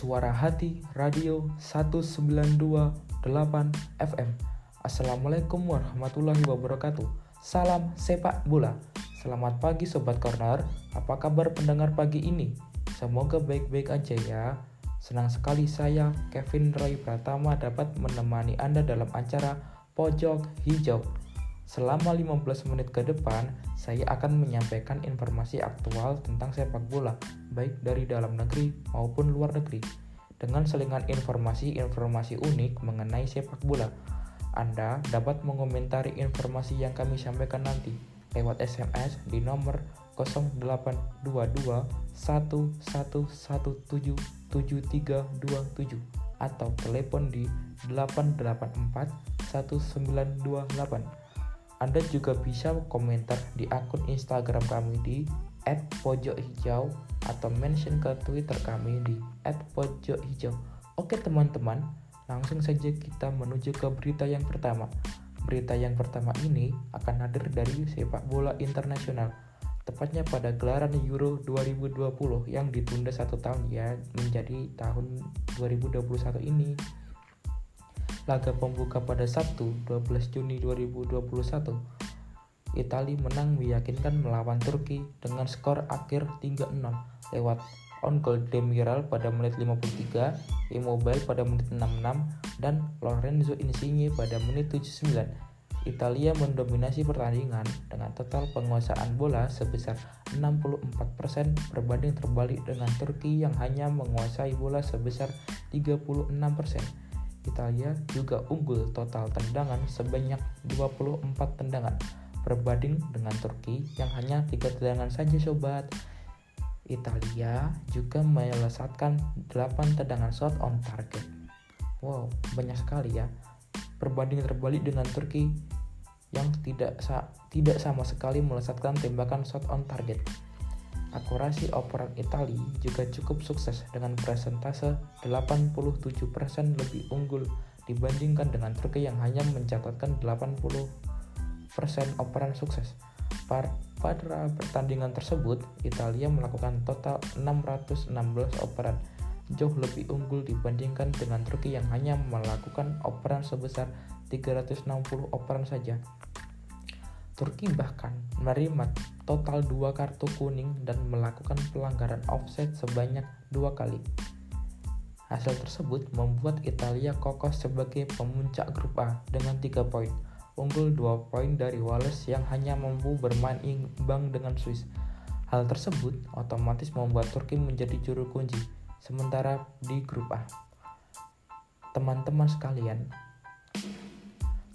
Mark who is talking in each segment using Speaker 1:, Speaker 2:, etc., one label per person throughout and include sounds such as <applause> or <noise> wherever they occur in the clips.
Speaker 1: Suara Hati Radio 192.8 FM. Assalamualaikum warahmatullahi wabarakatuh. Salam sepak bola. Selamat pagi Sobat Corner. Apa kabar pendengar pagi ini? Semoga baik-baik aja ya. Senang sekali saya, Kevin Roy Pratama dapat menemani Anda dalam acara Pojok Hijau. Selama 15 menit ke depan, saya akan menyampaikan informasi aktual tentang sepak bola, baik dari dalam negeri maupun luar negeri, dengan selingan informasi-informasi unik mengenai sepak bola. Anda dapat mengomentari informasi yang kami sampaikan nanti lewat SMS di nomor 0822 11177327 atau telepon di 884 1928. Anda juga bisa komentar di akun Instagram kami di @pojokhijau atau mention ke Twitter kami di @pojokhijau. Oke teman-teman, langsung saja kita menuju ke berita yang pertama. Berita yang pertama ini akan hadir dari sepak bola internasional, tepatnya pada gelaran Euro 2020 yang ditunda satu tahun ya menjadi tahun 2021 ini. Laga pembuka pada Sabtu 12 Juni 2021, Italia menang meyakinkan melawan Turki dengan skor akhir 3-6 lewat on goal Demiral pada menit 53, Immobile pada menit 66, dan Lorenzo Insigne pada menit 79. Italia mendominasi pertandingan dengan total penguasaan bola sebesar 64% berbanding terbalik dengan Turki yang hanya menguasai bola sebesar 36%. Italia juga unggul total tendangan sebanyak 24 tendangan berbanding dengan Turki yang hanya tiga tendangan saja sobat. Italia juga melesatkan 8 tendangan shot on target. Wow, banyak sekali ya. Berbanding terbalik dengan Turki yang tidak sa tidak sama sekali melesatkan tembakan shot on target. Akurasi operan Italia juga cukup sukses dengan presentase 87% lebih unggul dibandingkan dengan Turki yang hanya mencatatkan 80% operan sukses. Pada pertandingan tersebut, Italia melakukan total 616 operan, jauh lebih unggul dibandingkan dengan Turki yang hanya melakukan operan sebesar 360 operan saja. Turki bahkan menerima total dua kartu kuning dan melakukan pelanggaran offset sebanyak dua kali. Hasil tersebut membuat Italia kokoh sebagai pemuncak grup A dengan tiga poin, unggul dua poin dari Wales yang hanya mampu bermain imbang dengan Swiss. Hal tersebut otomatis membuat Turki menjadi juru kunci, sementara di grup A. Teman-teman sekalian,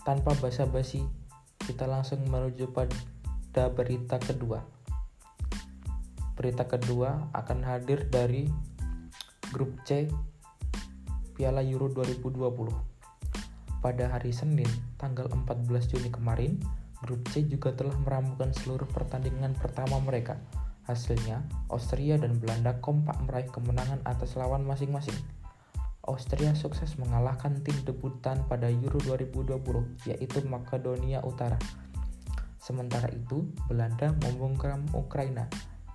Speaker 1: tanpa basa-basi, kita langsung menuju pada berita kedua. Berita kedua akan hadir dari grup C Piala Euro 2020. Pada hari Senin, tanggal 14 Juni kemarin, grup C juga telah meramukan seluruh pertandingan pertama mereka. Hasilnya, Austria dan Belanda kompak meraih kemenangan atas lawan masing-masing. Austria sukses mengalahkan tim debutan pada Euro 2020 yaitu Makedonia Utara. Sementara itu, Belanda membungkam Ukraina.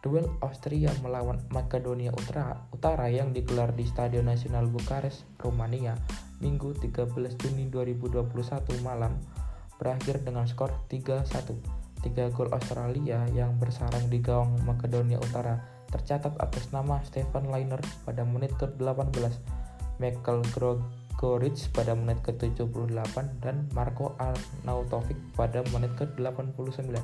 Speaker 1: Duel Austria melawan Makedonia Utara, Utara yang digelar di Stadion Nasional Bukares, Rumania, Minggu 13 Juni 2021 malam berakhir dengan skor 3-1. Tiga gol Australia yang bersarang di gawang Makedonia Utara tercatat atas nama Stefan Leiner pada menit ke-18 Michael Gregoric pada menit ke-78 dan Marco Arnautovic pada menit ke-89.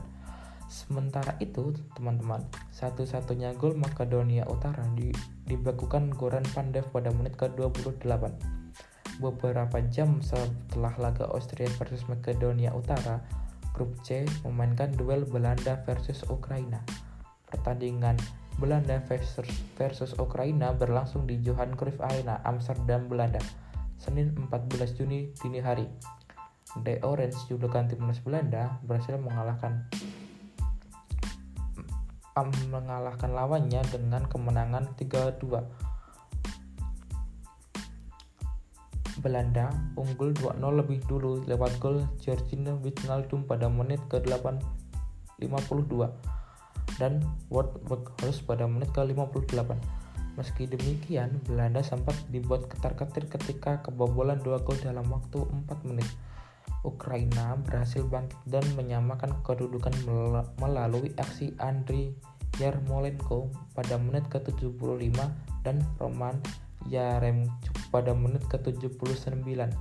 Speaker 1: Sementara itu, teman-teman, satu-satunya gol Makedonia Utara di, dibakukan Goran Pandev pada menit ke-28. Beberapa jam setelah laga Austria versus Makedonia Utara, grup C memainkan duel Belanda versus Ukraina. Pertandingan Belanda versus, Ukraina berlangsung di Johan Cruyff Arena, Amsterdam, Belanda, Senin 14 Juni dini hari. The Orange, julukan timnas Belanda, berhasil mengalahkan mengalahkan lawannya dengan kemenangan 3-2. Belanda unggul 2-0 lebih dulu lewat gol Georgina Wijnaldum pada menit ke-8 52 dan Ward Weghorst pada menit ke-58. Meski demikian, Belanda sempat dibuat ketar-ketir ketika kebobolan dua gol dalam waktu 4 menit. Ukraina berhasil bangkit dan menyamakan kedudukan melalui aksi Andriy Yarmolenko pada menit ke-75 dan Roman Yaremchuk pada menit ke-79.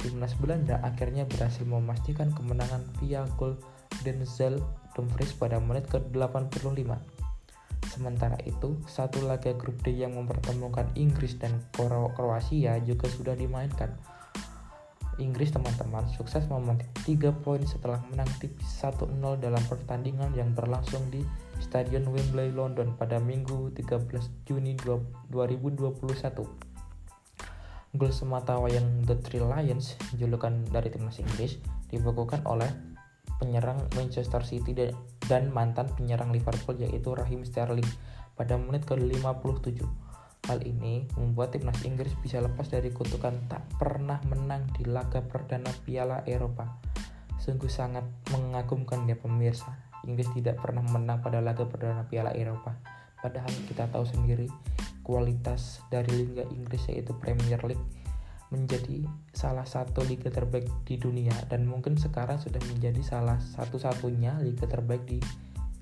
Speaker 1: Timnas Belanda akhirnya berhasil memastikan kemenangan via gol Denzel Dumfries pada menit ke-85. Sementara itu, satu laga grup D yang mempertemukan Inggris dan Kroasia juga sudah dimainkan. Inggris teman-teman sukses memetik 3 poin setelah menang tipis 1-0 dalam pertandingan yang berlangsung di Stadion Wembley London pada Minggu 13 Juni 2021. Gol semata wayang The Three Lions, julukan dari timnas Inggris, dibukukan oleh penyerang Manchester City dan mantan penyerang Liverpool yaitu Raheem Sterling pada menit ke-57. Hal ini membuat timnas Inggris bisa lepas dari kutukan tak pernah menang di laga perdana Piala Eropa. Sungguh sangat mengagumkan ya pemirsa. Inggris tidak pernah menang pada laga perdana Piala Eropa. Padahal kita tahu sendiri kualitas dari Liga Inggris yaitu Premier League menjadi salah satu liga terbaik di dunia dan mungkin sekarang sudah menjadi salah satu-satunya liga terbaik di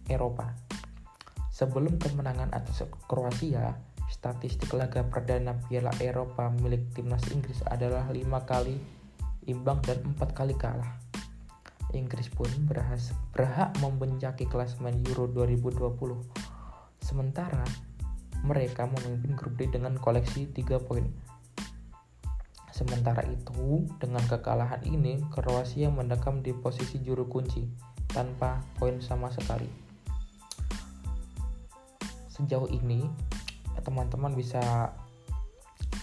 Speaker 1: Eropa. Sebelum kemenangan atas Kroasia, statistik laga perdana Piala Eropa milik timnas Inggris adalah lima kali imbang dan empat kali kalah. Inggris pun berhas, berhak membencaki klasemen Euro 2020. Sementara mereka memimpin grup D dengan koleksi 3 poin Sementara itu, dengan kekalahan ini, Kroasia mendekam di posisi juru kunci tanpa poin sama sekali. Sejauh ini, teman-teman bisa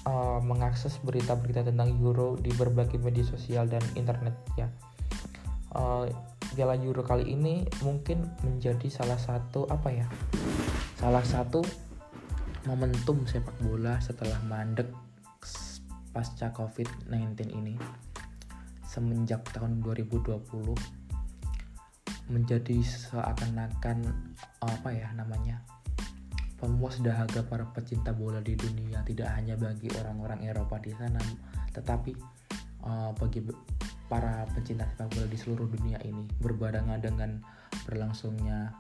Speaker 1: uh, mengakses berita-berita tentang Euro di berbagai media sosial dan internet ya. Uh, Euro kali ini mungkin menjadi salah satu apa ya? Salah satu momentum sepak bola setelah mandek pasca COVID-19 ini semenjak tahun 2020 menjadi seakan-akan apa ya namanya pemuas dahaga para pecinta bola di dunia tidak hanya bagi orang-orang Eropa di sana tetapi uh, bagi para pecinta sepak bola di seluruh dunia ini berbarengan dengan berlangsungnya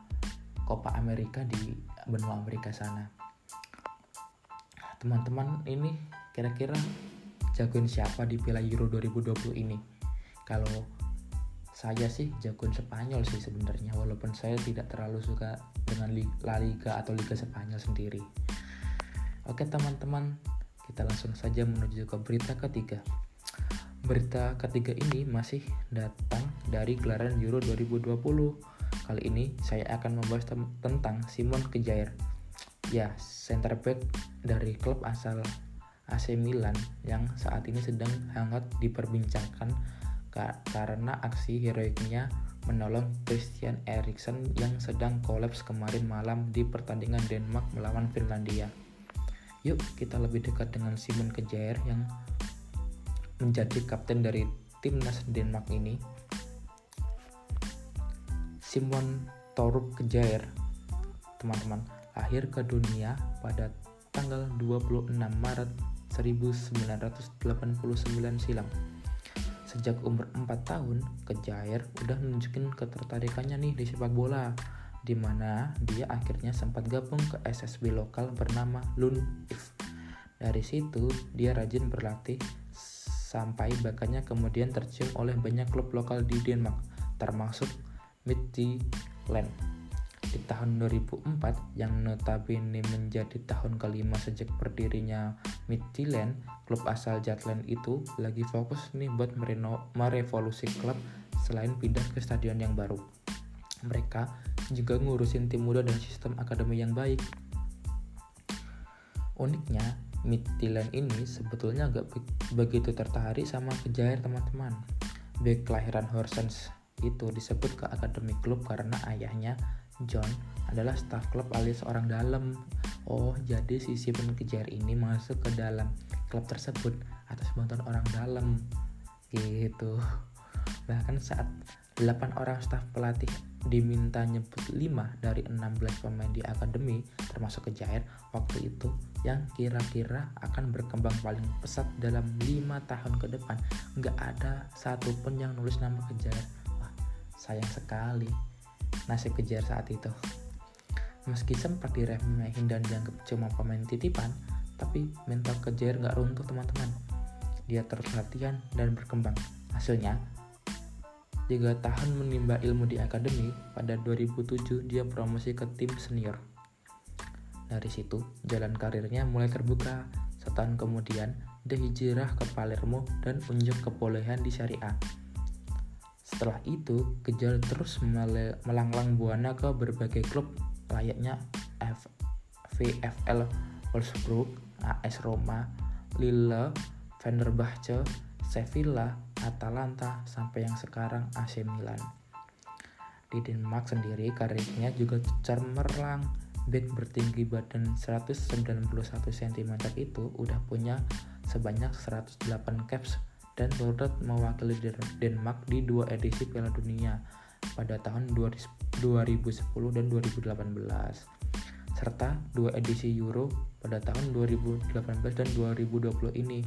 Speaker 1: Copa Amerika di benua Amerika sana. Teman-teman ini kira-kira jagoin siapa di Piala Euro 2020 ini? Kalau saya sih jagoin Spanyol sih sebenarnya walaupun saya tidak terlalu suka dengan La Liga atau Liga Spanyol sendiri. Oke teman-teman kita langsung saja menuju ke berita ketiga. Berita ketiga ini masih datang dari gelaran Euro 2020 kali ini saya akan membahas tentang Simon Kejair. Ya center back dari klub asal AC Milan yang saat ini sedang hangat diperbincangkan karena aksi heroiknya menolong Christian Eriksen yang sedang kolaps kemarin malam di pertandingan Denmark melawan Finlandia. Yuk kita lebih dekat dengan Simon Kejair yang menjadi kapten dari timnas Denmark ini. Simon Torup Kejair, teman-teman, lahir ke dunia pada tanggal 26 Maret 1989 silam. Sejak umur 4 tahun, Kejair udah nunjukin ketertarikannya nih di sepak bola, di mana dia akhirnya sempat gabung ke SSB lokal bernama Lund If. Dari situ, dia rajin berlatih sampai bakatnya kemudian tercium oleh banyak klub lokal di Denmark, termasuk Midtjylland di tahun 2004 yang notabene menjadi tahun kelima sejak berdirinya Midtjylland, klub asal Jutland itu lagi fokus nih buat merevolusi klub selain pindah ke stadion yang baru. Mereka juga ngurusin tim muda dan sistem akademi yang baik. Uniknya, Midtjylland ini sebetulnya gak begitu tertarik sama kejair teman-teman. Back kelahiran Horsens itu disebut ke akademi klub karena ayahnya John adalah staf klub alias orang dalam. Oh, jadi si Simon Kejar ini masuk ke dalam klub tersebut atas bantuan orang dalam. Gitu. Bahkan saat 8 orang staf pelatih diminta nyebut 5 dari 16 pemain di akademi termasuk Kejair waktu itu yang kira-kira akan berkembang paling pesat dalam 5 tahun ke depan nggak ada satupun yang nulis nama Kejair wah sayang sekali nasib Kejair saat itu meski sempat diremehin dan dianggap cuma pemain titipan tapi mental Kejair nggak runtuh teman-teman dia terus latihan dan berkembang hasilnya Tiga tahun menimba ilmu di akademi, pada 2007 dia promosi ke tim senior. Dari situ, jalan karirnya mulai terbuka. Setahun kemudian, dia hijrah ke Palermo dan unjuk kebolehan di A. Setelah itu, Kejar terus melanglang buana ke berbagai klub layaknya F VFL Wolfsburg, AS Roma, Lille, Fenerbahce, Sevilla, Atalanta, sampai yang sekarang AC Milan. Di Denmark sendiri karirnya juga cemerlang. Back bertinggi badan 191 cm itu udah punya sebanyak 108 caps dan turut mewakili Denmark di dua edisi Piala Dunia pada tahun 2010 dan 2018 serta dua edisi Euro pada tahun 2018 dan 2020 ini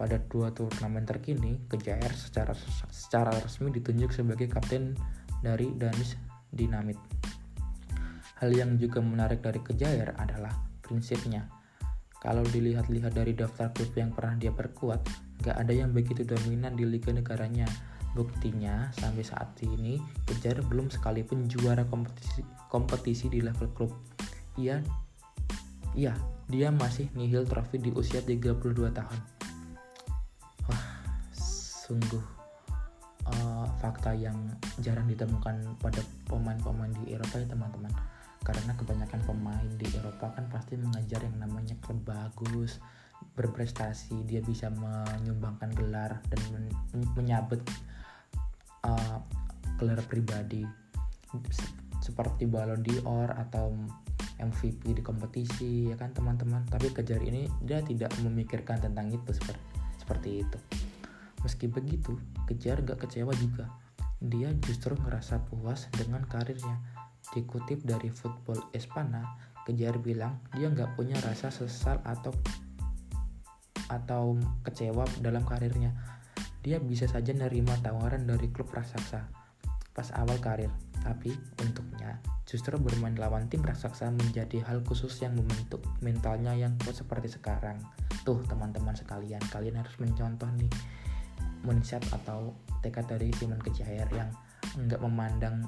Speaker 1: pada dua turnamen terkini, Kejair secara secara resmi ditunjuk sebagai kapten dari Danish Dynamit. Hal yang juga menarik dari Kejair adalah prinsipnya. Kalau dilihat-lihat dari daftar klub yang pernah dia perkuat, gak ada yang begitu dominan di liga negaranya. Buktinya, sampai saat ini, Kejair belum sekalipun juara kompetisi, kompetisi di level klub. Iya, iya, dia masih nihil trofi di usia 32 tahun sungguh uh, fakta yang jarang ditemukan pada pemain-pemain di Eropa ya teman-teman karena kebanyakan pemain di Eropa kan pasti mengajar yang namanya klub bagus berprestasi dia bisa menyumbangkan gelar dan men menyabet uh, gelar pribadi seperti Ballon d'Or atau MVP di kompetisi ya kan teman-teman tapi kejar ini dia tidak memikirkan tentang itu seperti seperti itu Meski begitu, Kejar gak kecewa juga. Dia justru ngerasa puas dengan karirnya. Dikutip dari Football Espana, Kejar bilang dia gak punya rasa sesal atau atau kecewa dalam karirnya. Dia bisa saja nerima tawaran dari klub raksasa pas awal karir, tapi untuknya justru bermain lawan tim raksasa menjadi hal khusus yang membentuk mentalnya yang kuat seperti sekarang. Tuh teman-teman sekalian, kalian harus mencontoh nih mindset atau tekad dari Simon Kejair yang nggak memandang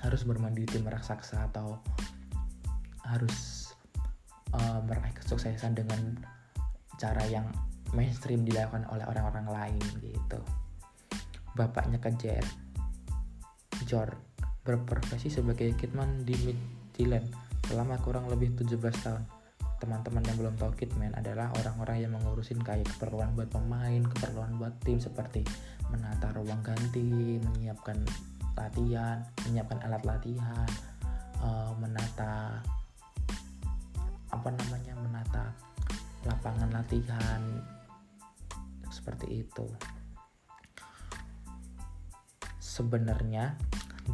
Speaker 1: harus bermain di tim raksasa atau harus uh, meraih kesuksesan dengan cara yang mainstream dilakukan oleh orang-orang lain gitu. Bapaknya Kejair, Jor, berprofesi sebagai kitman di Midtjylland selama kurang lebih 17 tahun teman-teman yang belum tahu Kitman adalah orang-orang yang mengurusin kayak keperluan buat pemain, keperluan buat tim seperti menata ruang ganti, menyiapkan latihan, menyiapkan alat latihan, uh, menata apa namanya menata lapangan latihan seperti itu. Sebenarnya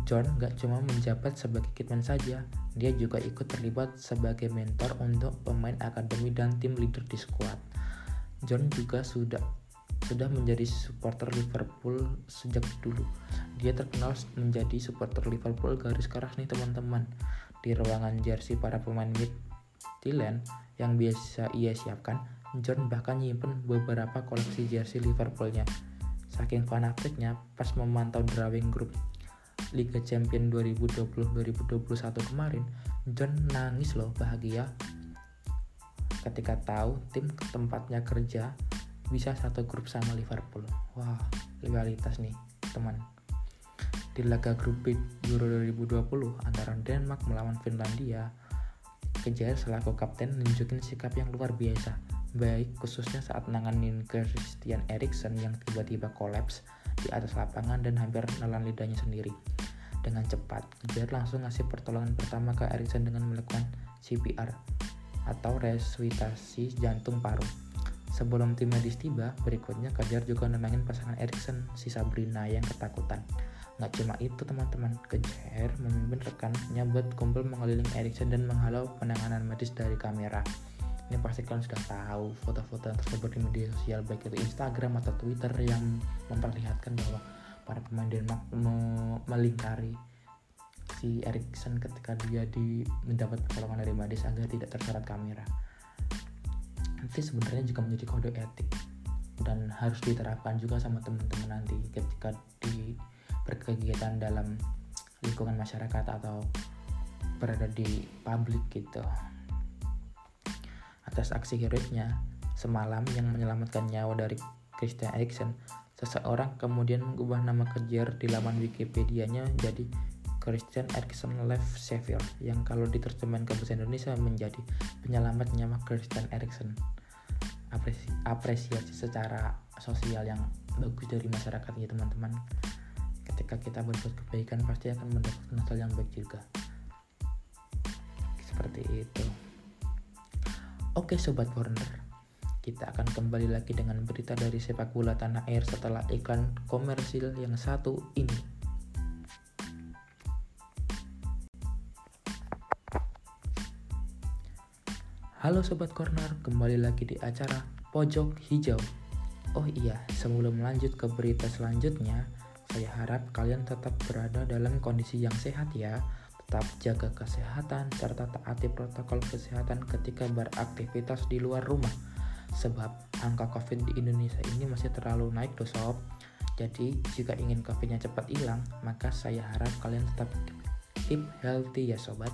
Speaker 1: John gak cuma menjabat sebagai kitman saja, dia juga ikut terlibat sebagai mentor untuk pemain akademi dan tim leader di skuad. John juga sudah sudah menjadi supporter Liverpool sejak dulu. Dia terkenal menjadi supporter Liverpool garis keras nih teman-teman. Di ruangan jersey para pemain Midtjylland yang biasa ia siapkan, John bahkan nyimpen beberapa koleksi jersey Liverpoolnya. Saking fanatiknya, pas memantau drawing group Liga Champion 2020-2021 kemarin, John nangis loh bahagia ketika tahu tim tempatnya kerja bisa satu grup sama Liverpool. Wah, rivalitas nih, teman. Di laga grup B Euro 2020 antara Denmark melawan Finlandia, Kejar selaku kapten nunjukin sikap yang luar biasa, baik khususnya saat nanganin Christian Eriksen yang tiba-tiba kolaps di atas lapangan dan hampir nelan lidahnya sendiri. Dengan cepat, Kejar langsung ngasih pertolongan pertama ke Erikson dengan melakukan CPR atau resusitasi jantung paru. Sebelum tim medis tiba, berikutnya Kejar juga nenangin pasangan Erikson si Sabrina yang ketakutan. Nggak cuma itu teman-teman, Kejer memimpin rekannya buat kumpul mengelilingi Erikson dan menghalau penanganan medis dari kamera. Ini pasti kalian sudah tahu foto-foto yang tersebar di media sosial baik itu Instagram atau Twitter yang memperlihatkan bahwa para pemain Denmark melingkari si Erikson ketika dia di mendapat pertolongan dari medis agar tidak terseret kamera. Nanti sebenarnya juga menjadi kode etik dan harus diterapkan juga sama teman-teman nanti ketika di berkegiatan dalam lingkungan masyarakat atau berada di publik gitu. Atas aksi heroiknya semalam yang menyelamatkan nyawa dari Christian Eriksen, seseorang kemudian mengubah nama kejar di laman Wikipedia-nya jadi Christian Eriksen Life Savior yang kalau diterjemahkan ke bahasa Indonesia menjadi penyelamat nyawa Christian Eriksen. Apresi apresiasi secara sosial yang bagus dari masyarakat ya teman-teman ketika kita berbuat kebaikan pasti akan mendapatkan hal yang baik juga. Seperti itu. Oke sobat corner kita akan kembali lagi dengan berita dari sepak bola tanah air setelah iklan komersil yang satu ini. Halo Sobat Corner, kembali lagi di acara Pojok Hijau. Oh iya, sebelum lanjut ke berita selanjutnya, saya harap kalian tetap berada dalam kondisi yang sehat ya. Tetap jaga kesehatan serta taati protokol kesehatan ketika beraktivitas di luar rumah. Sebab angka COVID di Indonesia ini masih terlalu naik loh sob. Jadi jika ingin COVID-nya cepat hilang, maka saya harap kalian tetap keep healthy ya sobat.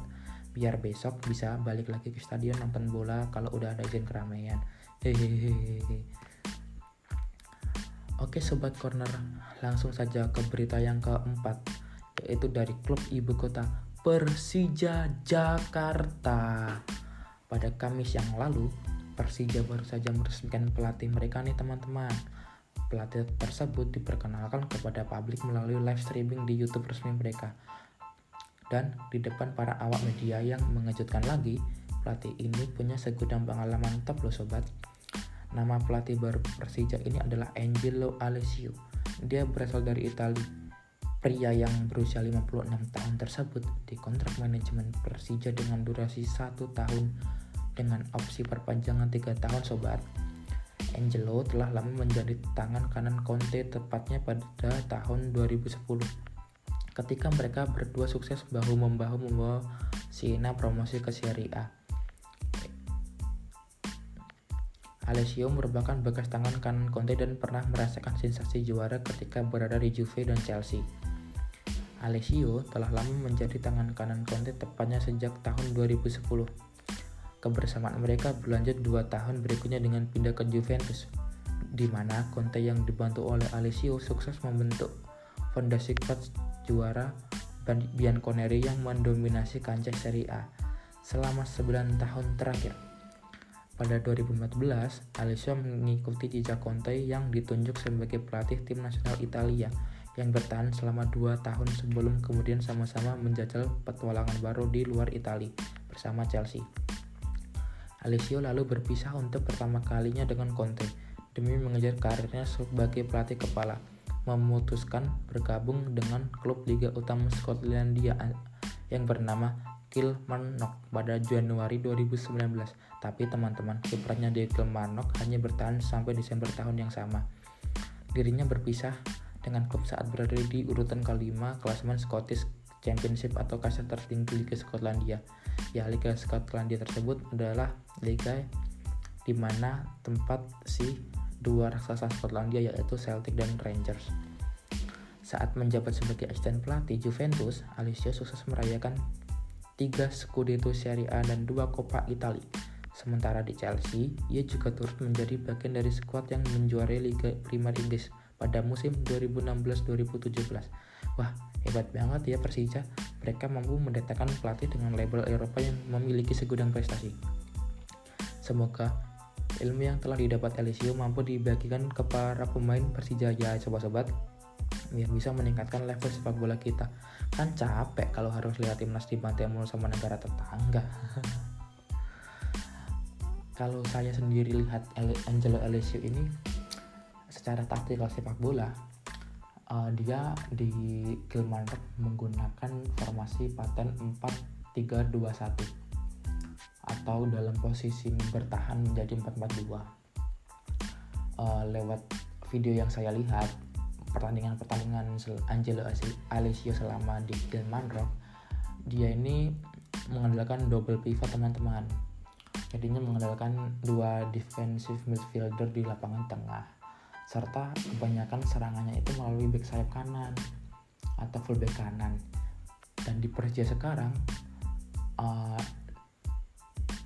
Speaker 1: Biar besok bisa balik lagi ke stadion nonton bola kalau udah ada izin keramaian. Hehehe. Oke sobat corner, langsung saja ke berita yang keempat, yaitu dari klub ibu kota Persija Jakarta. Pada Kamis yang lalu, Persija baru saja meresmikan pelatih mereka nih teman-teman. Pelatih tersebut diperkenalkan kepada publik melalui live streaming di YouTube resmi mereka. Dan di depan para awak media yang mengejutkan lagi, pelatih ini punya segudang pengalaman top loh sobat Nama pelatih baru Persija ini adalah Angelo Alessio. Dia berasal dari Italia. Pria yang berusia 56 tahun tersebut dikontrak manajemen Persija dengan durasi satu tahun dengan opsi perpanjangan tiga tahun sobat. Angelo telah lama menjadi tangan kanan Conte tepatnya pada tahun 2010 ketika mereka berdua sukses bahu-membahu membawa Siena promosi ke Serie A. Alessio merupakan bekas tangan kanan Conte dan pernah merasakan sensasi juara ketika berada di Juve dan Chelsea. Alessio telah lama menjadi tangan kanan Conte tepatnya sejak tahun 2010. Kebersamaan mereka berlanjut dua tahun berikutnya dengan pindah ke Juventus, di mana Conte yang dibantu oleh Alessio sukses membentuk fondasi kuat juara Bianconeri yang mendominasi kancah Serie A selama 9 tahun terakhir. Pada 2014, Alessio mengikuti jejak Conte yang ditunjuk sebagai pelatih tim nasional Italia yang bertahan selama dua tahun sebelum kemudian sama-sama menjajal petualangan baru di luar Italia bersama Chelsea. Alessio lalu berpisah untuk pertama kalinya dengan Conte demi mengejar karirnya sebagai pelatih kepala, memutuskan bergabung dengan klub Liga Utama Skotlandia yang bernama Kilmarnock pada Januari 2019. Tapi teman-teman, kiprahnya di Kilmarnock hanya bertahan sampai Desember tahun yang sama. Dirinya berpisah dengan klub saat berada di urutan kelima klasemen Scottish Championship atau kasar tertinggi Liga Skotlandia. Ya, Liga Skotlandia tersebut adalah liga di mana tempat si dua raksasa Skotlandia yaitu Celtic dan Rangers. Saat menjabat sebagai asisten pelatih Juventus, Alessio sukses merayakan 3 Scudetto Serie A dan 2 Coppa Italia. Sementara di Chelsea, ia juga turut menjadi bagian dari skuad yang menjuarai Liga Primer Inggris pada musim 2016-2017. Wah, hebat banget ya Persija. Mereka mampu mendatangkan pelatih dengan label Eropa yang memiliki segudang prestasi. Semoga ilmu yang telah didapat Elisio mampu dibagikan ke para pemain Persija ya sobat-sobat biar bisa meningkatkan level sepak bola kita kan capek kalau harus lihat timnas dibantai mulu sama negara tetangga <laughs> kalau saya sendiri lihat Angelo Alessio ini secara taktikal sepak bola uh, dia di Gilmanrok menggunakan formasi paten 4-3-2-1 atau dalam posisi bertahan menjadi 4-4-2 uh, lewat video yang saya lihat pertandingan-pertandingan Angelo Alessio selama di Gilmanrok dia ini mengandalkan double pivot teman-teman jadinya mengandalkan dua defensive midfielder di lapangan tengah serta kebanyakan serangannya itu melalui back sayap kanan atau full back kanan. Dan di Persija sekarang uh,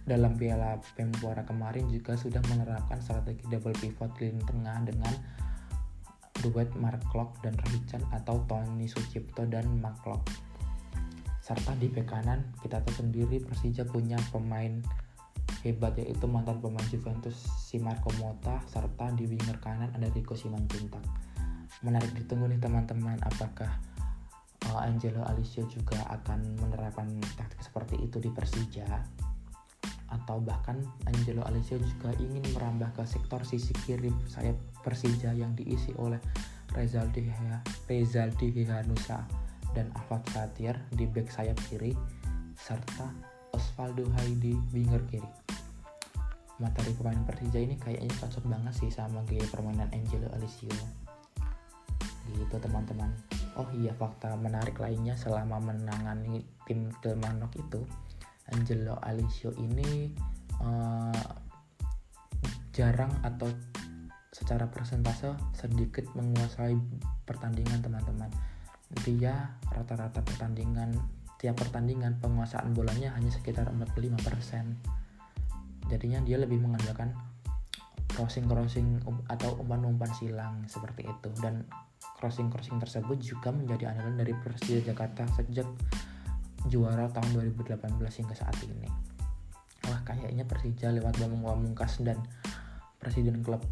Speaker 1: dalam Piala Menpora kemarin juga sudah menerapkan strategi double pivot di tengah dengan duet Mark Klok dan Rahichan atau Tony Sucipto dan Mark Klok. Serta di bek kanan kita tahu sendiri Persija punya pemain hebat yaitu mantan pemain Juventus si Marco Motta serta di winger kanan ada Rico Simanjuntak. Menarik ditunggu nih teman-teman apakah uh, Angelo Alicio juga akan menerapkan taktik seperti itu di Persija atau bahkan Angelo Alicio juga ingin merambah ke sektor sisi kiri sayap Persija yang diisi oleh Rezaldi Rezaldi Hihanusa dan Ahmad Fatir di back sayap kiri serta Osvaldo Haidi winger kiri. Materi pemain Persija ini kayaknya cocok banget sih sama gaya permainan Angelo Alicio gitu teman-teman. Oh iya fakta menarik lainnya selama menangani tim Kilmarnock itu Angelo Alicio ini uh, jarang atau secara persentase sedikit menguasai pertandingan teman-teman. Dia rata-rata pertandingan tiap pertandingan penguasaan bolanya hanya sekitar 45% jadinya dia lebih mengandalkan crossing crossing um, atau umpan-umpan silang seperti itu. Dan crossing crossing tersebut juga menjadi andalan dari Persija Jakarta sejak juara tahun 2018 hingga saat ini. Wah kayaknya Persija lewat Bambang Wamungkas dan presiden klub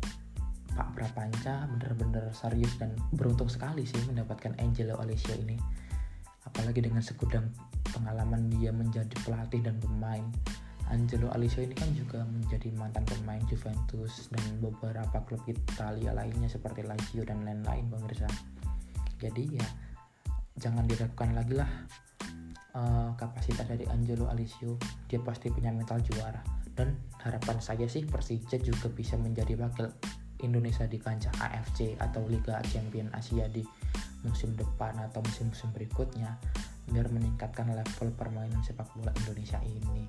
Speaker 1: Pak Prapanca benar-benar serius dan beruntung sekali sih mendapatkan Angelo Alessio ini apalagi dengan segudang pengalaman dia menjadi pelatih dan pemain Angelo Alisio ini kan juga menjadi mantan pemain Juventus dan beberapa klub Italia lainnya seperti Lazio dan lain-lain pemirsa. Jadi ya jangan diragukan lagi lah uh, kapasitas dari Angelo Alisio. Dia pasti punya mental juara dan harapan saya sih Persija juga bisa menjadi wakil Indonesia di kancah AFC atau Liga Champion Asia di musim depan atau musim-musim berikutnya biar meningkatkan level permainan sepak bola Indonesia ini.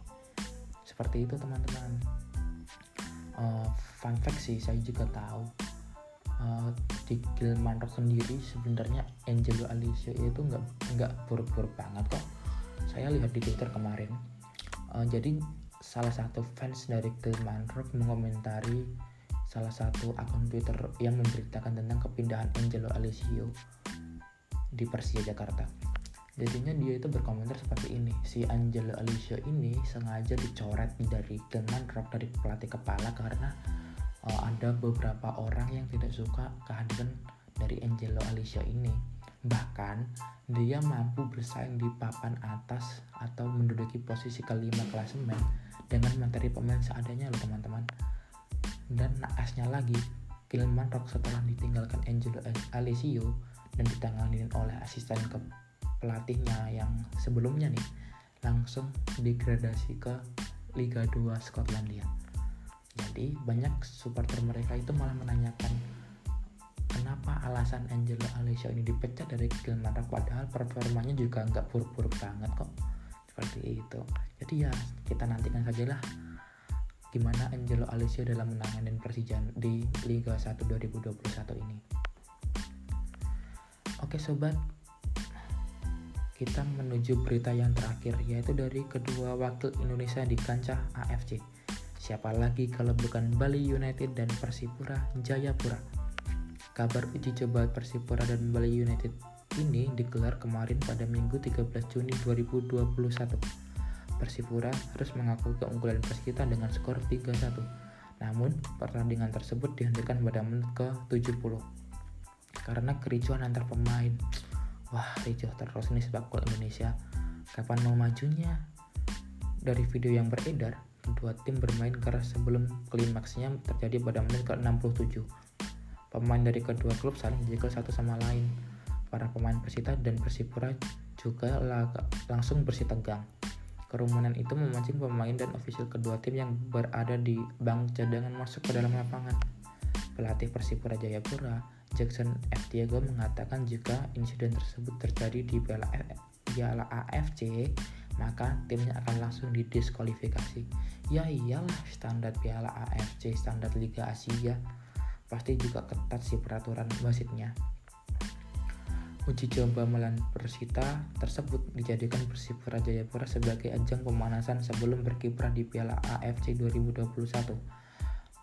Speaker 1: Seperti itu teman-teman. Uh, fun fact sih saya juga tahu. Uh, di Gilman Rock sendiri sebenarnya Angelo Alicio itu nggak nggak buruk-buruk banget kok. Saya lihat di Twitter kemarin. Uh, jadi salah satu fans dari Gilman Rock mengomentari salah satu akun Twitter yang memberitakan tentang kepindahan Angelo Alicio di Persija Jakarta. Jadinya dia itu berkomentar seperti ini si Angelo Alicio ini sengaja dicoret dari dengan rok dari pelatih kepala karena uh, ada beberapa orang yang tidak suka kehadiran dari Angelo Alicio ini. Bahkan dia mampu bersaing di papan atas atau menduduki posisi kelima klasemen dengan materi pemain seadanya. Loh teman-teman dan naasnya lagi Kilman Rock setelah ditinggalkan Angelo Alicio dan ditangani oleh asisten pelatihnya yang sebelumnya nih langsung degradasi ke Liga 2 Skotlandia. Jadi banyak supporter mereka itu malah menanyakan kenapa alasan Angelo Alessio ini dipecat dari Gilmarnock padahal performanya juga nggak buruk-buruk banget kok seperti itu. Jadi ya kita nantikan saja lah gimana Angelo Alessio dalam menangani Persija di Liga 1 2021 ini. Oke sobat, kita menuju berita yang terakhir yaitu dari kedua wakil Indonesia di kancah AFC. Siapa lagi kalau bukan Bali United dan Persipura Jayapura. Kabar uji coba Persipura dan Bali United ini digelar kemarin pada Minggu 13 Juni 2021. Persipura harus mengaku keunggulan Persita dengan skor 3-1. Namun, pertandingan tersebut dihentikan pada menit ke-70 karena kericuan antar pemain. Wah, ricuh terus nih sepak bola Indonesia. Kapan mau majunya? Dari video yang beredar, kedua tim bermain keras sebelum klimaksnya terjadi pada menit ke-67. Pemain dari kedua klub saling jegal satu sama lain. Para pemain Persita dan Persipura juga langsung bersih tegang. Kerumunan itu memancing pemain dan ofisial kedua tim yang berada di bank cadangan masuk ke dalam lapangan. Pelatih Persipura Jayapura, Jackson F. Diego mengatakan jika insiden tersebut terjadi di Piala, Piala AFC, maka timnya akan langsung didiskualifikasi. Ya iyalah standar Piala AFC, standar Liga Asia. Pasti juga ketat sih peraturan wasitnya. Uji coba melawan Persita tersebut dijadikan Persipura Jayapura sebagai ajang pemanasan sebelum berkiprah di Piala AFC 2021.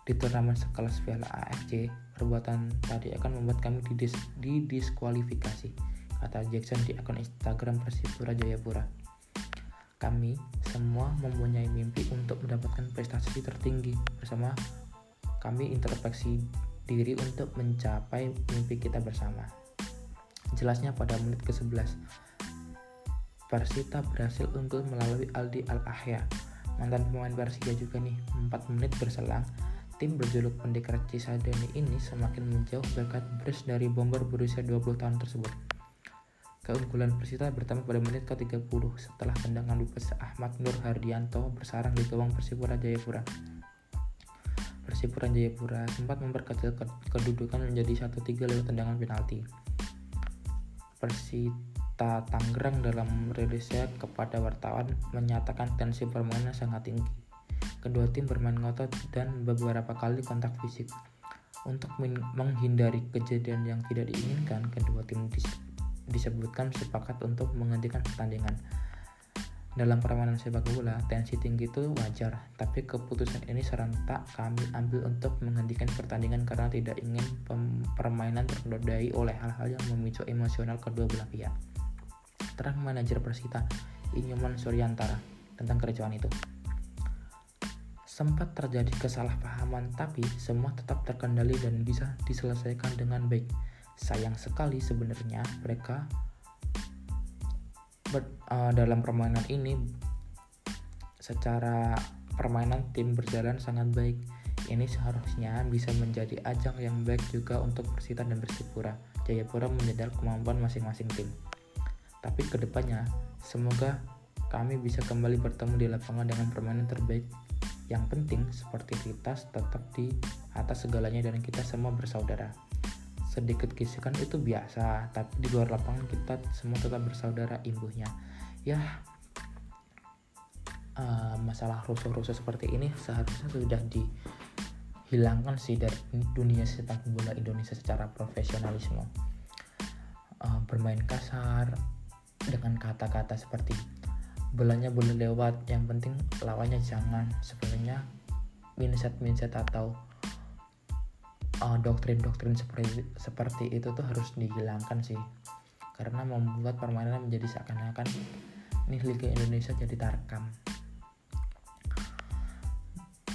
Speaker 1: Di turnamen sekelas Piala AFC, perbuatan tadi akan membuat kami didis didiskualifikasi, kata Jackson di akun Instagram Persipura Jayapura. Kami semua mempunyai mimpi untuk mendapatkan prestasi tertinggi bersama kami introspeksi diri untuk mencapai mimpi kita bersama. Jelasnya pada menit ke-11, Persita berhasil unggul melalui Aldi Al-Ahya. Mantan pemain Persija juga nih, 4 menit berselang, tim berjuluk Pendekar Cisadani ini semakin menjauh berkat brace dari bomber berusia 20 tahun tersebut. Keunggulan Persita bertambah pada menit ke-30 setelah tendangan bebas Ahmad Nur Hardianto bersarang di gawang Persipura Jayapura. Persipura Jayapura sempat memperkecil kedudukan menjadi 1-3 lewat tendangan penalti. Persita Tangerang dalam rilisnya kepada wartawan menyatakan tensi permainan sangat tinggi. Kedua tim bermain ngotot dan beberapa kali kontak fisik. Untuk menghindari kejadian yang tidak diinginkan, kedua tim disebutkan sepakat untuk menghentikan pertandingan. Dalam permainan sepak bola, tensi tinggi itu wajar, tapi keputusan ini serentak kami ambil untuk menghentikan pertandingan karena tidak ingin permainan ternodai oleh hal-hal yang memicu emosional kedua belah pihak. Terang manajer Persita, Inyoman Suryantara, tentang kericuan itu. Sempat terjadi kesalahpahaman, tapi semua tetap terkendali dan bisa diselesaikan dengan baik. Sayang sekali sebenarnya mereka ber, uh, dalam permainan ini secara permainan tim berjalan sangat baik. Ini seharusnya bisa menjadi ajang yang baik juga untuk Persita dan Persipura. Jayapura menyadari kemampuan masing-masing tim. Tapi ke depannya, semoga kami bisa kembali bertemu di lapangan dengan permainan terbaik. Yang penting, sportivitas tetap di atas segalanya dan kita semua bersaudara sedikit kisikan itu biasa tapi di luar lapangan kita semua tetap bersaudara imbuhnya. Ya uh, masalah rusuh-rusuh seperti ini seharusnya sudah dihilangkan sih dari dunia sepak bola Indonesia secara profesionalisme. Uh, bermain kasar dengan kata-kata seperti bolanya boleh lewat yang penting lawannya jangan. Sebenarnya mindset mindset atau uh, doktrin-doktrin seperti seperti itu tuh harus dihilangkan sih. Karena membuat permainan menjadi seakan-akan nih Liga Indonesia jadi tarkam.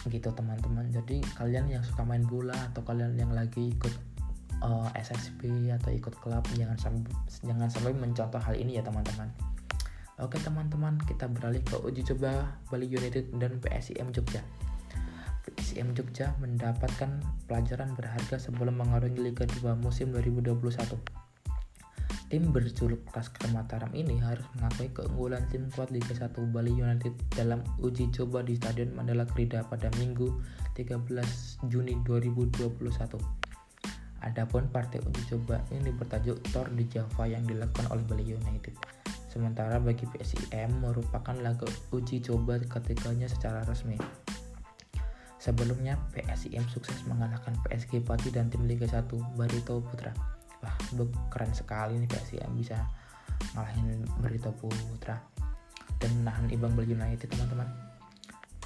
Speaker 1: Gitu teman-teman. Jadi kalian yang suka main bola atau kalian yang lagi ikut uh, eh, SSB atau ikut klub jangan sampai jangan sampai mencontoh hal ini ya teman-teman. Oke teman-teman kita beralih ke uji coba Bali United dan PSIM Jogja PSM Jogja mendapatkan pelajaran berharga sebelum mengarungi Liga 2 musim 2021. Tim berjuluk Laskar Mataram ini harus mengakui keunggulan tim kuat Liga 1 Bali United dalam uji coba di Stadion Mandala Krida pada Minggu 13 Juni 2021. Adapun partai uji coba ini bertajuk Tor di Java yang dilakukan oleh Bali United. Sementara bagi PSIM merupakan laga uji coba ketiganya secara resmi. Sebelumnya, PSIM sukses mengalahkan PSG Pati dan tim Liga 1 Barito Putra. Wah, keren sekali nih PSIM bisa ngalahin Barito Putra dan menahan imbang Bali United teman-teman.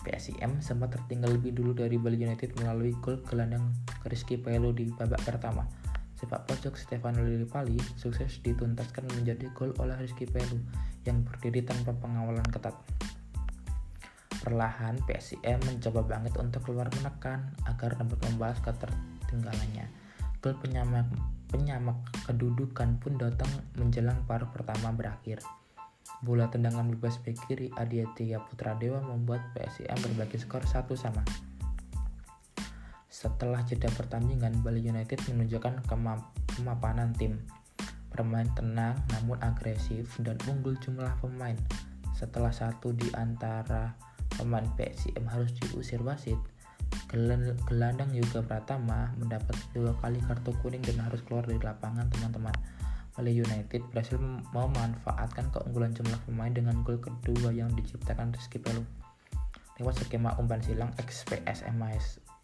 Speaker 1: PSIM sempat tertinggal lebih dulu dari Bali United melalui gol gelandang Rizky Pelo di babak pertama. Sepak pojok Stefano Lillipali sukses dituntaskan menjadi gol oleh Rizky Pelo yang berdiri tanpa pengawalan ketat. Perlahan PSIM mencoba banget untuk keluar menekan agar dapat membalas ketertinggalannya. Gol penyamak, penyamak kedudukan pun datang menjelang paruh pertama berakhir. Bola tendangan bebas bek kiri Adiatya Putra Dewa membuat PSIM berbagi skor satu sama. Setelah jeda pertandingan, Bali United menunjukkan kemapanan tim. Bermain tenang namun agresif dan unggul jumlah pemain. Setelah satu di antara pemain PSIM harus diusir wasit, gelandang juga Pratama mendapat dua kali kartu kuning dan harus keluar dari lapangan teman-teman. Bali United berhasil memanfaatkan keunggulan jumlah pemain dengan gol kedua yang diciptakan Rizky Pelu. Lewat skema umpan silang ex-PSM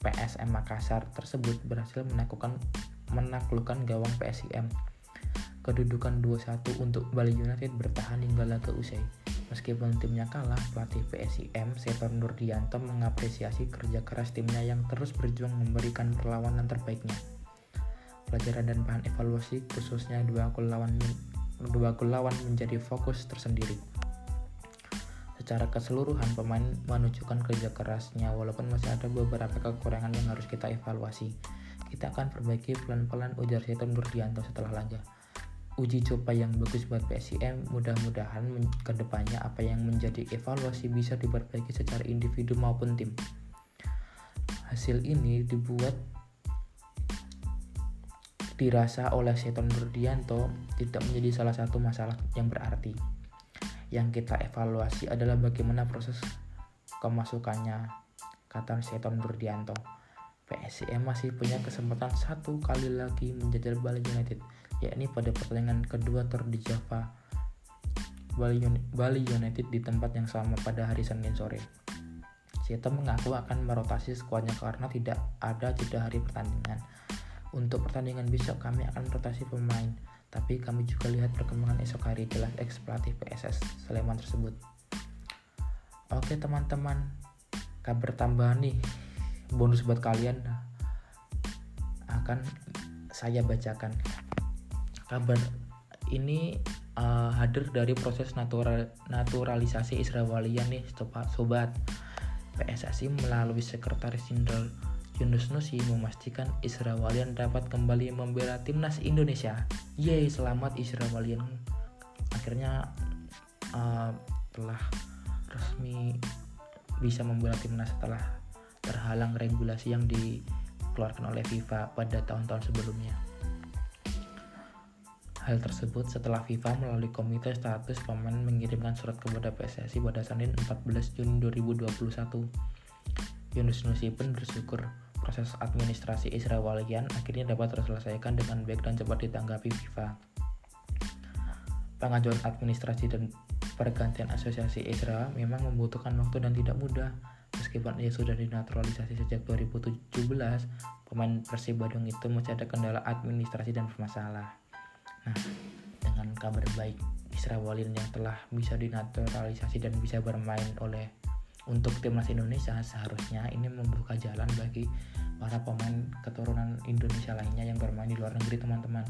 Speaker 1: PSM Makassar tersebut berhasil menaklukkan menaklukkan gawang PSIM. Kedudukan 2-1 untuk Bali United bertahan hingga laga usai. Meskipun timnya kalah, pelatih PSIM Seton Nurdianto mengapresiasi kerja keras timnya yang terus berjuang memberikan perlawanan terbaiknya. Pelajaran dan bahan evaluasi khususnya dua gol lawan dua gol lawan menjadi fokus tersendiri. Secara keseluruhan pemain menunjukkan kerja kerasnya walaupun masih ada beberapa kekurangan yang harus kita evaluasi. Kita akan perbaiki pelan-pelan ujar Seton Nurdianto setelah laga. Uji coba yang bagus buat PSIM mudah-mudahan ke depannya apa yang menjadi evaluasi bisa diperbaiki secara individu maupun tim. Hasil ini dibuat dirasa oleh Seton Nurdianto tidak menjadi salah satu masalah yang berarti yang kita evaluasi adalah bagaimana proses kemasukannya, kata Seton Burdianto. PSIM masih punya kesempatan satu kali lagi menjajal Bali United, yakni pada pertandingan kedua Tour di Java. Bali United di tempat yang sama pada hari Senin sore. Seton mengaku akan merotasi skuadnya karena tidak ada jeda hari pertandingan. Untuk pertandingan besok kami akan merotasi pemain tapi kami juga lihat perkembangan esok hari jelas ex PSS Sleman tersebut. Oke teman-teman, kabar tambahan nih bonus buat kalian akan saya bacakan. Kabar ini uh, hadir dari proses natural, naturalisasi Israelian nih sobat. PSSI melalui sekretaris jenderal Yunus Nusi memastikan Isra Walian dapat kembali membela timnas Indonesia. Yeay, selamat Isra Walian. Akhirnya uh, telah resmi bisa membela timnas setelah terhalang regulasi yang dikeluarkan oleh FIFA pada tahun-tahun sebelumnya. Hal tersebut setelah FIFA melalui Komite Status Pemain mengirimkan surat kepada PSSI pada Senin 14 Juni 2021. Yunus Nusi pun bersyukur proses administrasi Israelian akhirnya dapat terselesaikan dengan baik dan cepat ditanggapi FIFA. Pengajuan administrasi dan pergantian asosiasi Israel memang membutuhkan waktu dan tidak mudah. Meskipun ia sudah dinaturalisasi sejak 2017, pemain Persib Bandung itu masih ada kendala administrasi dan bermasalah. Nah, dengan kabar baik Israelian yang telah bisa dinaturalisasi dan bisa bermain oleh untuk timnas Indonesia seharusnya ini membuka jalan bagi para pemain keturunan Indonesia lainnya yang bermain di luar negeri teman-teman.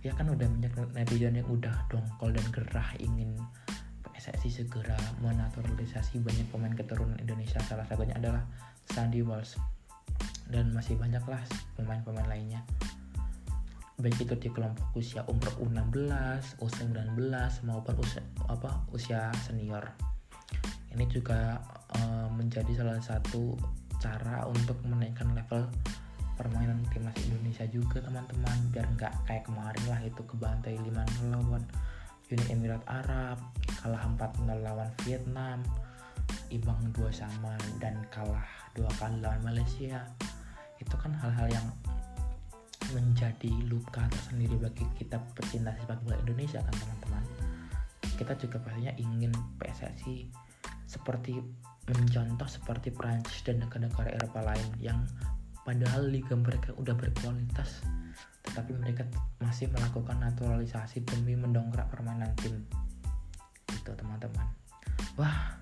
Speaker 1: Ya kan udah banyak netizen yang udah dongkol dan gerah ingin PSSI segera menaturalisasi banyak pemain keturunan Indonesia. Salah satunya adalah Sandy Walsh. Dan masih banyak lah pemain-pemain lainnya baik itu di kelompok usia umur U16, U19 maupun usia apa usia senior. Ini juga uh, menjadi salah satu cara untuk menaikkan level permainan timnas Indonesia juga teman-teman. Biar nggak kayak kemarin lah itu kebantai 5 lawan Uni Emirat Arab kalah 4-0 lawan Vietnam imbang dua sama dan kalah dua kali lawan Malaysia. Itu kan hal-hal yang menjadi luka tersendiri bagi kita pecinta sepak bola Indonesia kan teman-teman. Kita juga pastinya ingin PSSI seperti mencontoh seperti Prancis dan negara-negara Eropa lain yang padahal liga mereka udah berkualitas tetapi mereka masih melakukan naturalisasi demi mendongkrak permainan tim. Itu teman-teman. Wah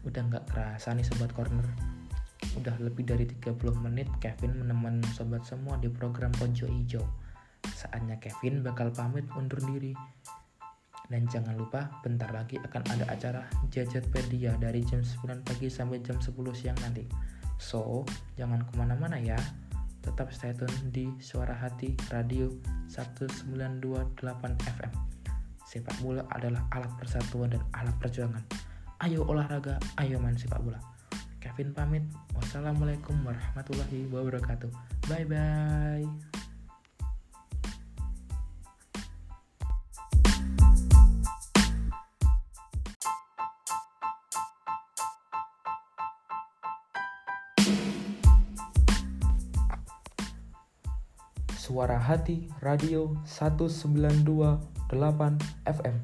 Speaker 1: udah nggak kerasa nih sobat corner udah lebih dari 30 menit Kevin menemani sobat semua di program Pojok Hijau saatnya Kevin bakal pamit undur diri dan jangan lupa, bentar lagi akan ada acara Jajatpedia dari jam 9 pagi sampai jam 10 siang nanti. So, jangan ke mana-mana ya. Tetap stay tune di Suara Hati Radio 1928 FM. Sepak bola adalah alat persatuan dan alat perjuangan. Ayo olahraga, ayo main sepak bola. Kevin pamit. Wassalamualaikum warahmatullahi wabarakatuh. Bye bye. Suara Hati Radio 1928 FM.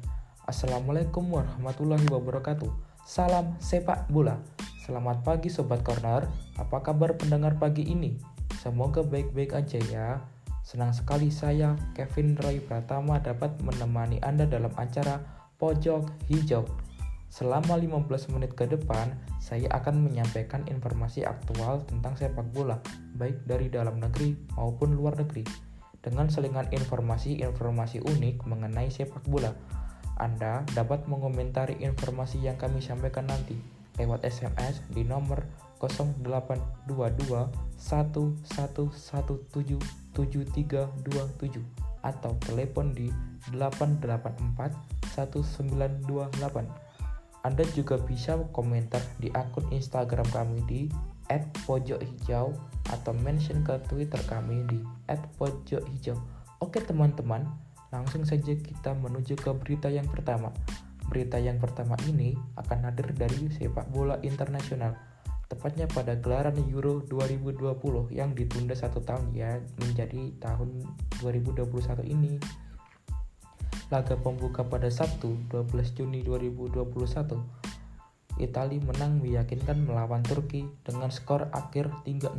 Speaker 1: Assalamualaikum warahmatullahi wabarakatuh. Salam sepak bola. Selamat pagi Sobat Corner. Apa kabar pendengar pagi ini? Semoga baik-baik aja ya. Senang sekali saya, Kevin Roy Pratama dapat menemani Anda dalam acara Pojok Hijau. Selama 15 menit ke depan, saya akan menyampaikan informasi aktual tentang sepak bola, baik dari dalam negeri maupun luar negeri, dengan selingan informasi-informasi unik mengenai sepak bola. Anda dapat mengomentari informasi yang kami sampaikan nanti lewat SMS di nomor 0822 1117 7327 atau telepon di 884 1928. Anda juga bisa komentar di akun Instagram kami di @pojokhijau atau mention ke Twitter kami di @pojokhijau. Oke teman-teman, langsung saja kita menuju ke berita yang pertama. Berita yang pertama ini akan hadir dari sepak bola internasional, tepatnya pada gelaran Euro 2020 yang ditunda satu tahun ya menjadi tahun 2021 ini. Laga pembuka pada Sabtu 12 Juni 2021, Italia menang meyakinkan melawan Turki dengan skor akhir 3-0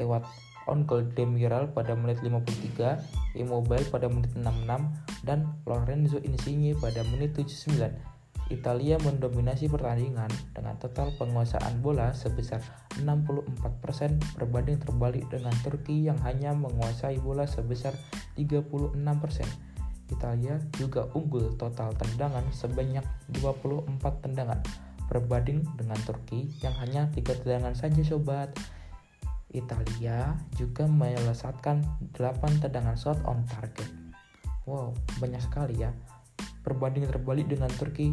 Speaker 1: lewat on goal Demiral pada menit 53, Immobile pada menit 66, dan Lorenzo Insigne pada menit 79. Italia mendominasi pertandingan dengan total penguasaan bola sebesar 64% berbanding terbalik dengan Turki yang hanya menguasai bola sebesar 36%. Italia juga unggul total tendangan sebanyak 24 tendangan berbanding dengan Turki yang hanya tiga tendangan saja sobat. Italia juga melesatkan 8 tendangan shot on target. Wow, banyak sekali ya. Berbanding terbalik dengan Turki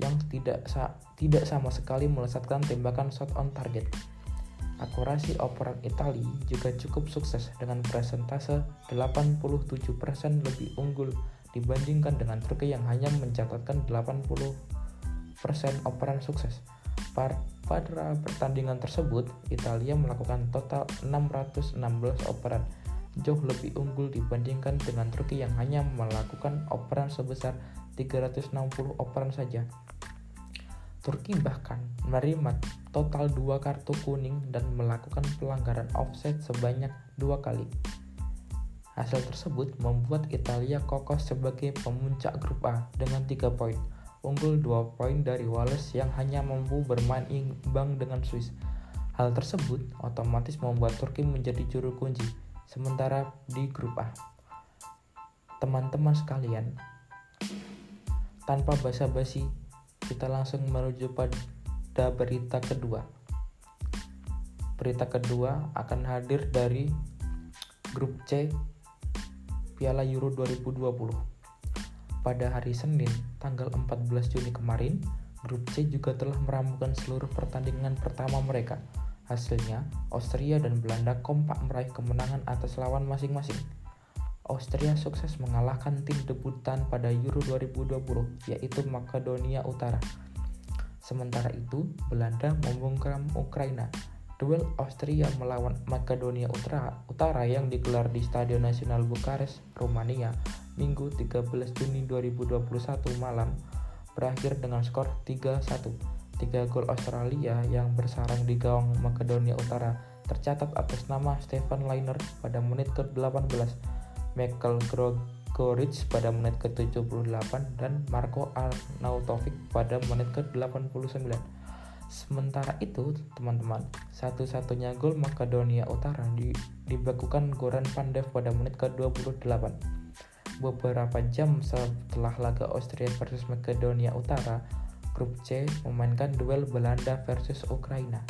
Speaker 1: yang tidak sa tidak sama sekali melesatkan tembakan shot on target. Akurasi operan Italia juga cukup sukses dengan presentase 87% lebih unggul dibandingkan dengan Turki yang hanya mencatatkan 80% operan sukses. Pada pertandingan tersebut, Italia melakukan total 616 operan, jauh lebih unggul dibandingkan dengan Turki yang hanya melakukan operan sebesar 360 operan saja. Turki bahkan menerima total dua kartu kuning dan melakukan pelanggaran offset sebanyak dua kali. Hasil tersebut membuat Italia kokoh sebagai pemuncak grup A dengan tiga poin, unggul dua poin dari Wales yang hanya mampu bermain imbang dengan Swiss. Hal tersebut otomatis membuat Turki menjadi juru kunci, sementara di grup A. Teman-teman sekalian, tanpa basa-basi, kita langsung menuju pada berita kedua. Berita kedua akan hadir dari grup C Piala Euro 2020. Pada hari Senin, tanggal 14 Juni kemarin, grup C juga telah meramukan seluruh pertandingan pertama mereka. Hasilnya, Austria dan Belanda kompak meraih kemenangan atas lawan masing-masing. Austria sukses mengalahkan tim debutan pada Euro 2020, yaitu Makedonia Utara. Sementara itu, Belanda membungkam Ukraina. Duel Austria melawan Makedonia Utara, yang digelar di Stadion Nasional Bukares, Rumania, Minggu 13 Juni 2021 malam, berakhir dengan skor 3-1. Tiga gol Australia yang bersarang di gawang Makedonia Utara tercatat atas nama Stefan Leiner pada menit ke-18 Michael Gregorich pada menit ke-78 dan Marco Arnautovic pada menit ke-89. Sementara itu, teman-teman, satu-satunya gol Makedonia Utara di, dibakukan Goran Pandev pada menit ke-28. Beberapa jam setelah laga Austria versus Makedonia Utara, grup C memainkan duel Belanda versus Ukraina.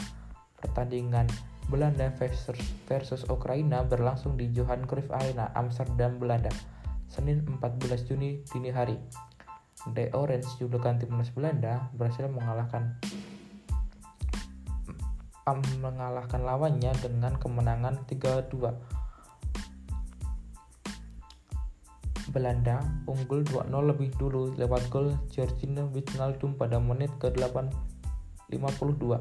Speaker 1: Pertandingan Belanda versus, Ukraina berlangsung di Johan Cruyff Arena, Amsterdam, Belanda, Senin 14 Juni dini hari. The Orange, julukan timnas Belanda, berhasil mengalahkan mengalahkan lawannya dengan kemenangan 3-2. Belanda unggul 2-0 lebih dulu lewat gol Georgina Wijnaldum pada menit ke-8 52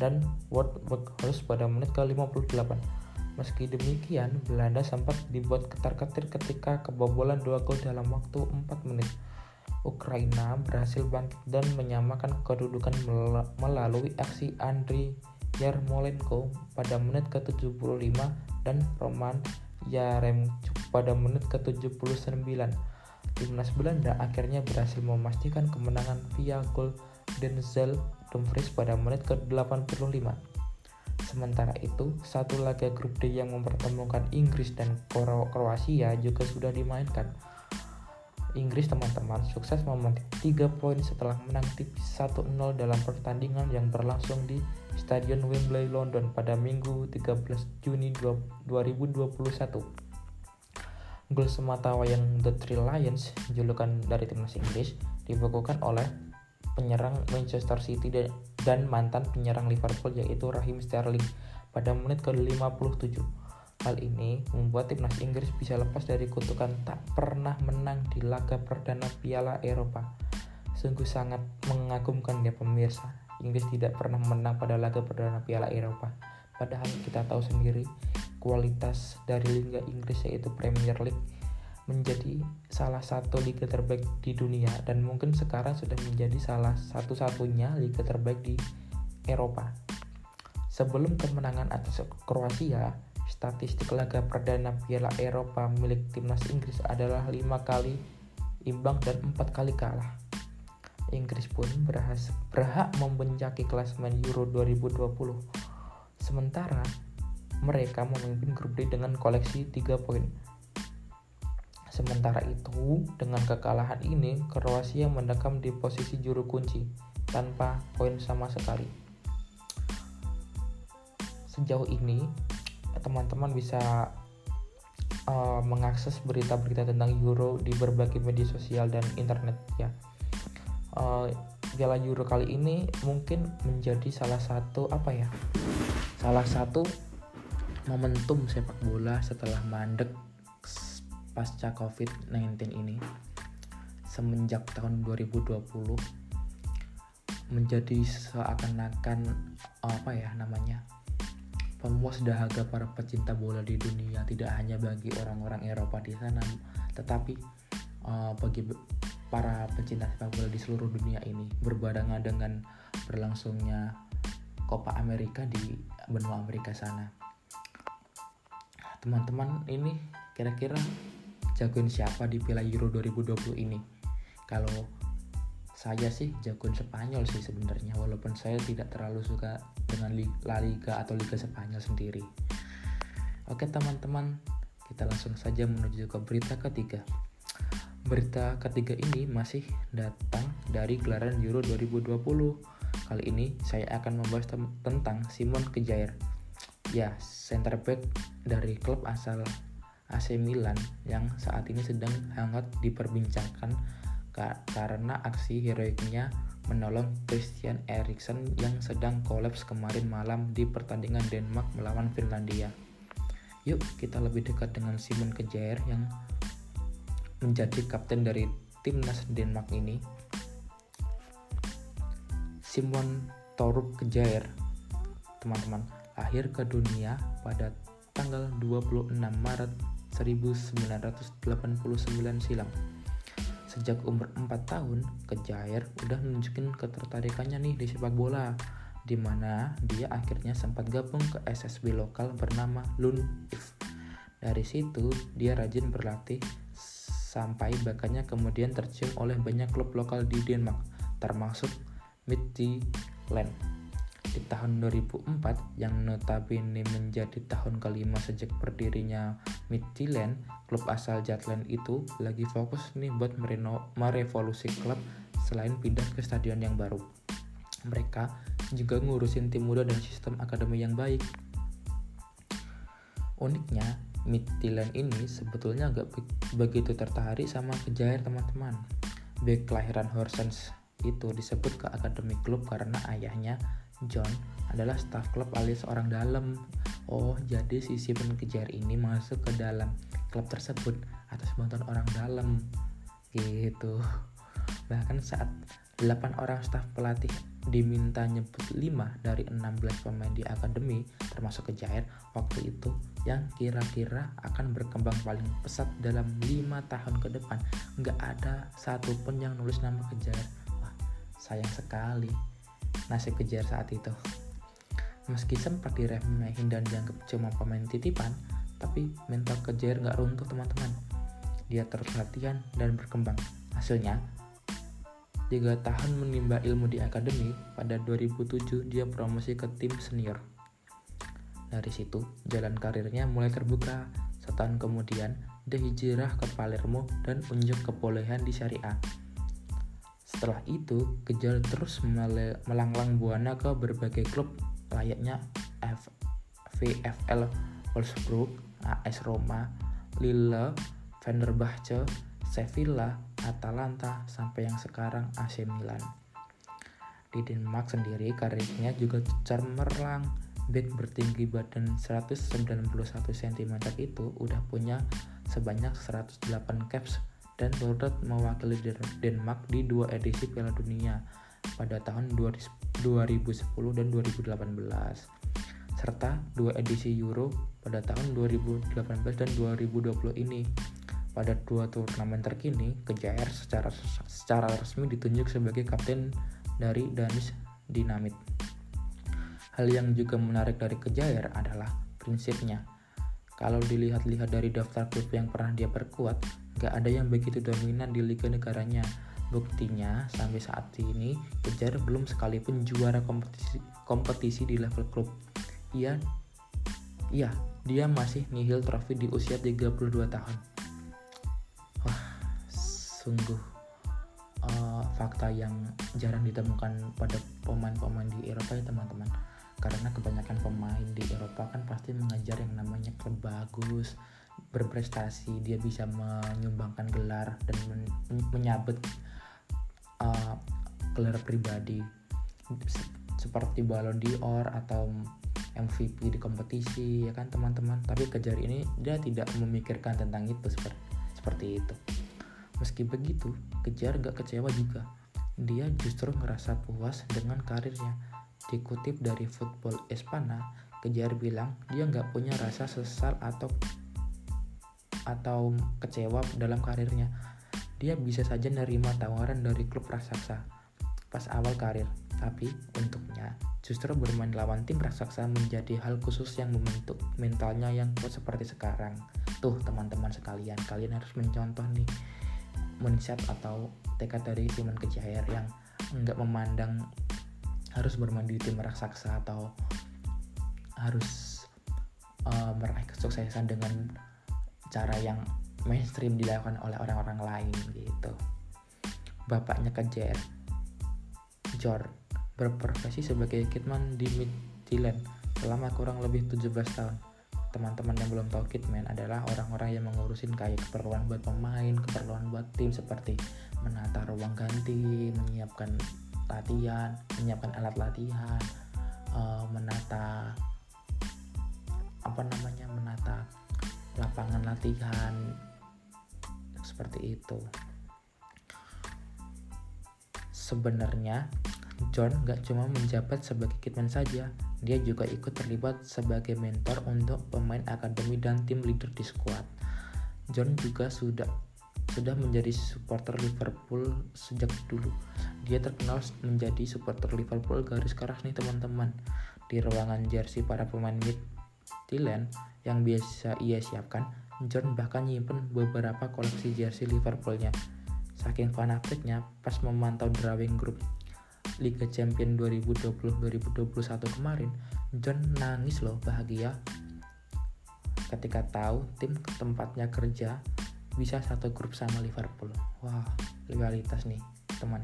Speaker 1: dan Wout Weghorst pada menit ke-58. Meski demikian, Belanda sempat dibuat ketar-ketir ketika kebobolan dua gol dalam waktu 4 menit. Ukraina berhasil bangkit dan menyamakan kedudukan melalui aksi Andriy Yarmolenko pada menit ke-75 dan Roman Yaremchuk pada menit ke-79. Timnas Belanda akhirnya berhasil memastikan kemenangan via gol Denzel Dumfries pada menit ke-85. Sementara itu, satu laga grup D yang mempertemukan Inggris dan Kroasia juga sudah dimainkan. Inggris teman-teman sukses memetik 3 poin setelah menang tipis 1-0 dalam pertandingan yang berlangsung di Stadion Wembley London pada Minggu 13 Juni 2021. Gol semata wayang The Three Lions, julukan dari timnas Inggris, dibukukan oleh penyerang Manchester City dan mantan penyerang Liverpool yaitu Raheem Sterling pada menit ke-57. Hal ini membuat timnas Inggris bisa lepas dari kutukan tak pernah menang di laga perdana Piala Eropa. Sungguh sangat mengagumkan ya pemirsa. Inggris tidak pernah menang pada laga perdana Piala Eropa. Padahal kita tahu sendiri kualitas dari Liga Inggris yaitu Premier League menjadi salah satu liga terbaik di dunia dan mungkin sekarang sudah menjadi salah satu-satunya liga terbaik di Eropa. Sebelum kemenangan atas Kroasia, Statistik laga perdana Piala Eropa milik timnas Inggris adalah lima kali imbang dan empat kali kalah. Inggris pun berhak membencaki klasmen Euro 2020. Sementara mereka memimpin grup D dengan koleksi 3 poin. Sementara itu, dengan kekalahan ini, Kroasia mendekam di posisi juru kunci tanpa poin sama sekali. Sejauh ini, teman-teman bisa uh, mengakses berita-berita tentang Euro di berbagai media sosial dan internet ya. Uh, Euro kali ini mungkin menjadi salah satu apa ya? Salah satu momentum sepak bola setelah mandek pasca COVID-19 ini semenjak tahun 2020 menjadi seakan-akan apa ya namanya pemuas dahaga para pecinta bola di dunia tidak hanya bagi orang-orang Eropa di sana tetapi uh, bagi para pecinta sepak bola di seluruh dunia ini berbarengan dengan berlangsungnya Copa Amerika di benua Amerika sana teman-teman ini kira-kira jagoin siapa di Piala Euro 2020 ini kalau saya sih jagoan Spanyol sih sebenarnya walaupun saya tidak terlalu suka dengan La Liga atau Liga Spanyol sendiri. Oke teman-teman, kita langsung saja menuju ke berita ketiga. Berita ketiga ini masih datang dari gelaran Euro 2020. Kali ini saya akan membahas tentang Simon Kejair. Ya, center back dari klub asal AC Milan yang saat ini sedang hangat diperbincangkan karena aksi heroiknya menolong Christian Eriksen yang sedang kolaps kemarin malam di pertandingan Denmark melawan Finlandia. Yuk kita lebih dekat dengan Simon Kejair yang menjadi kapten dari timnas Denmark ini. Simon Torup Kejair, teman-teman, lahir ke dunia pada tanggal 26 Maret 1989 silam Sejak umur 4 tahun, Kejair udah menunjukin ketertarikannya nih di sepak bola, di mana dia akhirnya sempat gabung ke SSB lokal bernama Lund If. Dari situ, dia rajin berlatih sampai bakatnya kemudian tercium oleh banyak klub lokal di Denmark, termasuk Midtjylland di tahun 2004 yang notabene menjadi tahun kelima sejak berdirinya Midtjylland, klub asal Jutland itu lagi fokus nih buat mereno merevolusi klub selain pindah ke stadion yang baru. Mereka juga ngurusin tim muda dan sistem akademi yang baik. Uniknya, Midtjylland ini sebetulnya agak begitu tertarik sama kejair teman-teman. Back kelahiran Horsens itu disebut ke akademi klub karena ayahnya John adalah staf klub alias orang dalam. Oh, jadi si Simon Kejar ini masuk ke dalam klub tersebut atas bantuan orang dalam. Gitu. Bahkan saat 8 orang staf pelatih diminta nyebut 5 dari 16 pemain di akademi termasuk Kejair waktu itu yang kira-kira akan berkembang paling pesat dalam 5 tahun ke depan nggak ada satupun yang nulis nama Kejair sayang sekali nasib Kejair saat itu meski sempat diremehin dan dianggap cuma pemain titipan tapi mental Kejair nggak runtuh teman-teman dia terus latihan dan berkembang hasilnya Tiga tahun menimba ilmu di akademi, pada 2007 dia promosi ke tim senior. Dari situ, jalan karirnya mulai terbuka. Setahun kemudian, dia hijrah ke Palermo dan unjuk kebolehan di Serie A. Setelah itu, Kejar terus melanglang buana ke berbagai klub layaknya F VFL Wolfsburg, AS Roma, Lille, Fenerbahce, Sevilla, Atalanta, sampai yang sekarang AC Milan. Di Denmark sendiri karirnya juga cemerlang. Back bertinggi badan 191 cm itu udah punya sebanyak 108 caps dan turut mewakili Denmark di dua edisi Piala Dunia pada tahun 2010 dan 2018 serta dua edisi Euro pada tahun 2018 dan 2020 ini pada dua turnamen terkini, Kejair secara secara resmi ditunjuk sebagai kapten dari Danis Dinamit. Hal yang juga menarik dari Kejair adalah prinsipnya. Kalau dilihat-lihat dari daftar klub yang pernah dia perkuat, gak ada yang begitu dominan di liga negaranya. Buktinya, sampai saat ini, Kejair belum sekalipun juara kompetisi, kompetisi di level klub. Ia, iya, dia masih nihil trofi di usia 32 tahun sungguh uh, fakta yang jarang ditemukan pada pemain-pemain di Eropa ya teman-teman karena kebanyakan pemain di Eropa kan pasti mengejar yang namanya klub bagus berprestasi dia bisa menyumbangkan gelar dan men menyabet uh, gelar pribadi seperti Ballon d'Or atau MVP di kompetisi ya kan teman-teman tapi kejar ini dia tidak memikirkan tentang itu seperti seperti itu Meski begitu, Kejar gak kecewa juga. Dia justru ngerasa puas dengan karirnya. Dikutip dari Football Espana, Kejar bilang dia gak punya rasa sesal atau atau kecewa dalam karirnya. Dia bisa saja nerima tawaran dari klub raksasa pas awal karir, tapi untuknya justru bermain lawan tim raksasa menjadi hal khusus yang membentuk mentalnya yang kuat seperti sekarang. Tuh teman-teman sekalian, kalian harus mencontoh nih mindset atau tekad dari Simon Kejair yang nggak memandang harus bermain di tim raksasa atau harus uh, meraih kesuksesan dengan cara yang mainstream dilakukan oleh orang-orang lain gitu. Bapaknya Kejair, George, berprofesi sebagai kitman di Midtjylland selama kurang lebih 17 tahun teman-teman yang belum tahu kitman adalah orang-orang yang mengurusin kayak keperluan buat pemain, keperluan buat tim seperti menata ruang ganti, menyiapkan latihan, menyiapkan alat latihan, uh, menata apa namanya menata lapangan latihan seperti itu. Sebenarnya John gak cuma menjabat sebagai kitman saja, dia juga ikut terlibat sebagai mentor untuk pemain akademi dan tim leader di skuad. John juga sudah sudah menjadi supporter Liverpool sejak dulu. Dia terkenal menjadi supporter Liverpool garis keras nih teman-teman. Di ruangan jersey para pemain Midtjylland yang biasa ia siapkan, John bahkan nyimpen beberapa koleksi jersey Liverpoolnya. Saking fanatiknya, pas memantau drawing group Liga Champion 2020-2021 kemarin, John nangis loh bahagia ketika tahu tim tempatnya kerja bisa satu grup sama Liverpool. Wah, rivalitas nih, teman.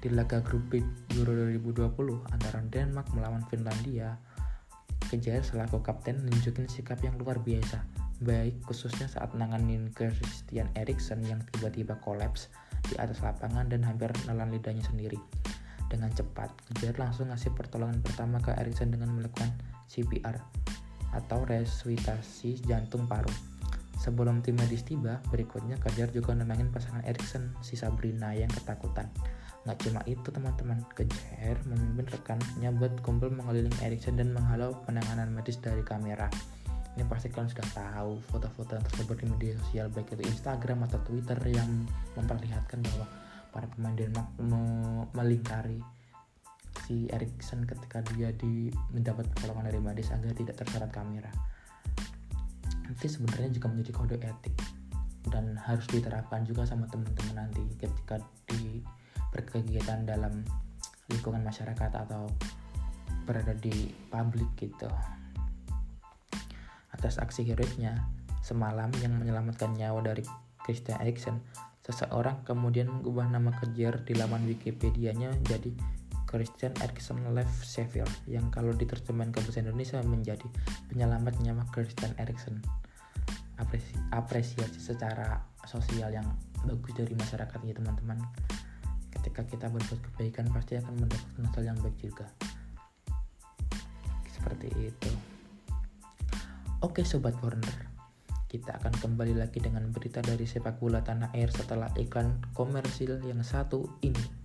Speaker 1: Di laga grup B Euro 2020 antara Denmark melawan Finlandia, Kejair selaku kapten nunjukin sikap yang luar biasa, baik khususnya saat nanganin Christian Eriksen yang tiba-tiba kolaps di atas lapangan dan hampir nelan lidahnya sendiri. Dengan cepat, Kejar langsung ngasih pertolongan pertama ke Erikson dengan melakukan CPR atau resusitasi jantung paru. Sebelum tim medis tiba, berikutnya Kejar juga nenangin pasangan Erikson si Sabrina yang ketakutan. Nggak cuma itu teman-teman, Kejer memimpin rekannya buat kumpul mengelilingi Erikson dan menghalau penanganan medis dari kamera. Ini pasti kalian sudah tahu foto-foto yang tersebar di media sosial baik itu Instagram atau Twitter yang memperlihatkan bahwa para pemain Denmark melingkari si Erikson ketika dia di mendapat pertolongan dari medis agar tidak terseret kamera. Nanti sebenarnya juga menjadi kode etik dan harus diterapkan juga sama teman-teman nanti ketika di berkegiatan dalam lingkungan masyarakat atau berada di publik gitu. Atas aksi heroiknya semalam yang menyelamatkan nyawa dari Christian Eriksen seseorang kemudian mengubah nama kejar di laman Wikipedia-nya jadi Christian Eriksen Life Savior yang kalau diterjemahkan ke bahasa Indonesia menjadi penyelamat nyawa Christian Eriksen. Apresi apresiasi secara sosial yang bagus dari masyarakat ya teman-teman ketika kita berbuat kebaikan pasti akan mendapatkan hal yang baik juga. Seperti itu. Oke sobat corner kita akan kembali lagi dengan berita dari sepak bola tanah air setelah iklan komersil yang satu ini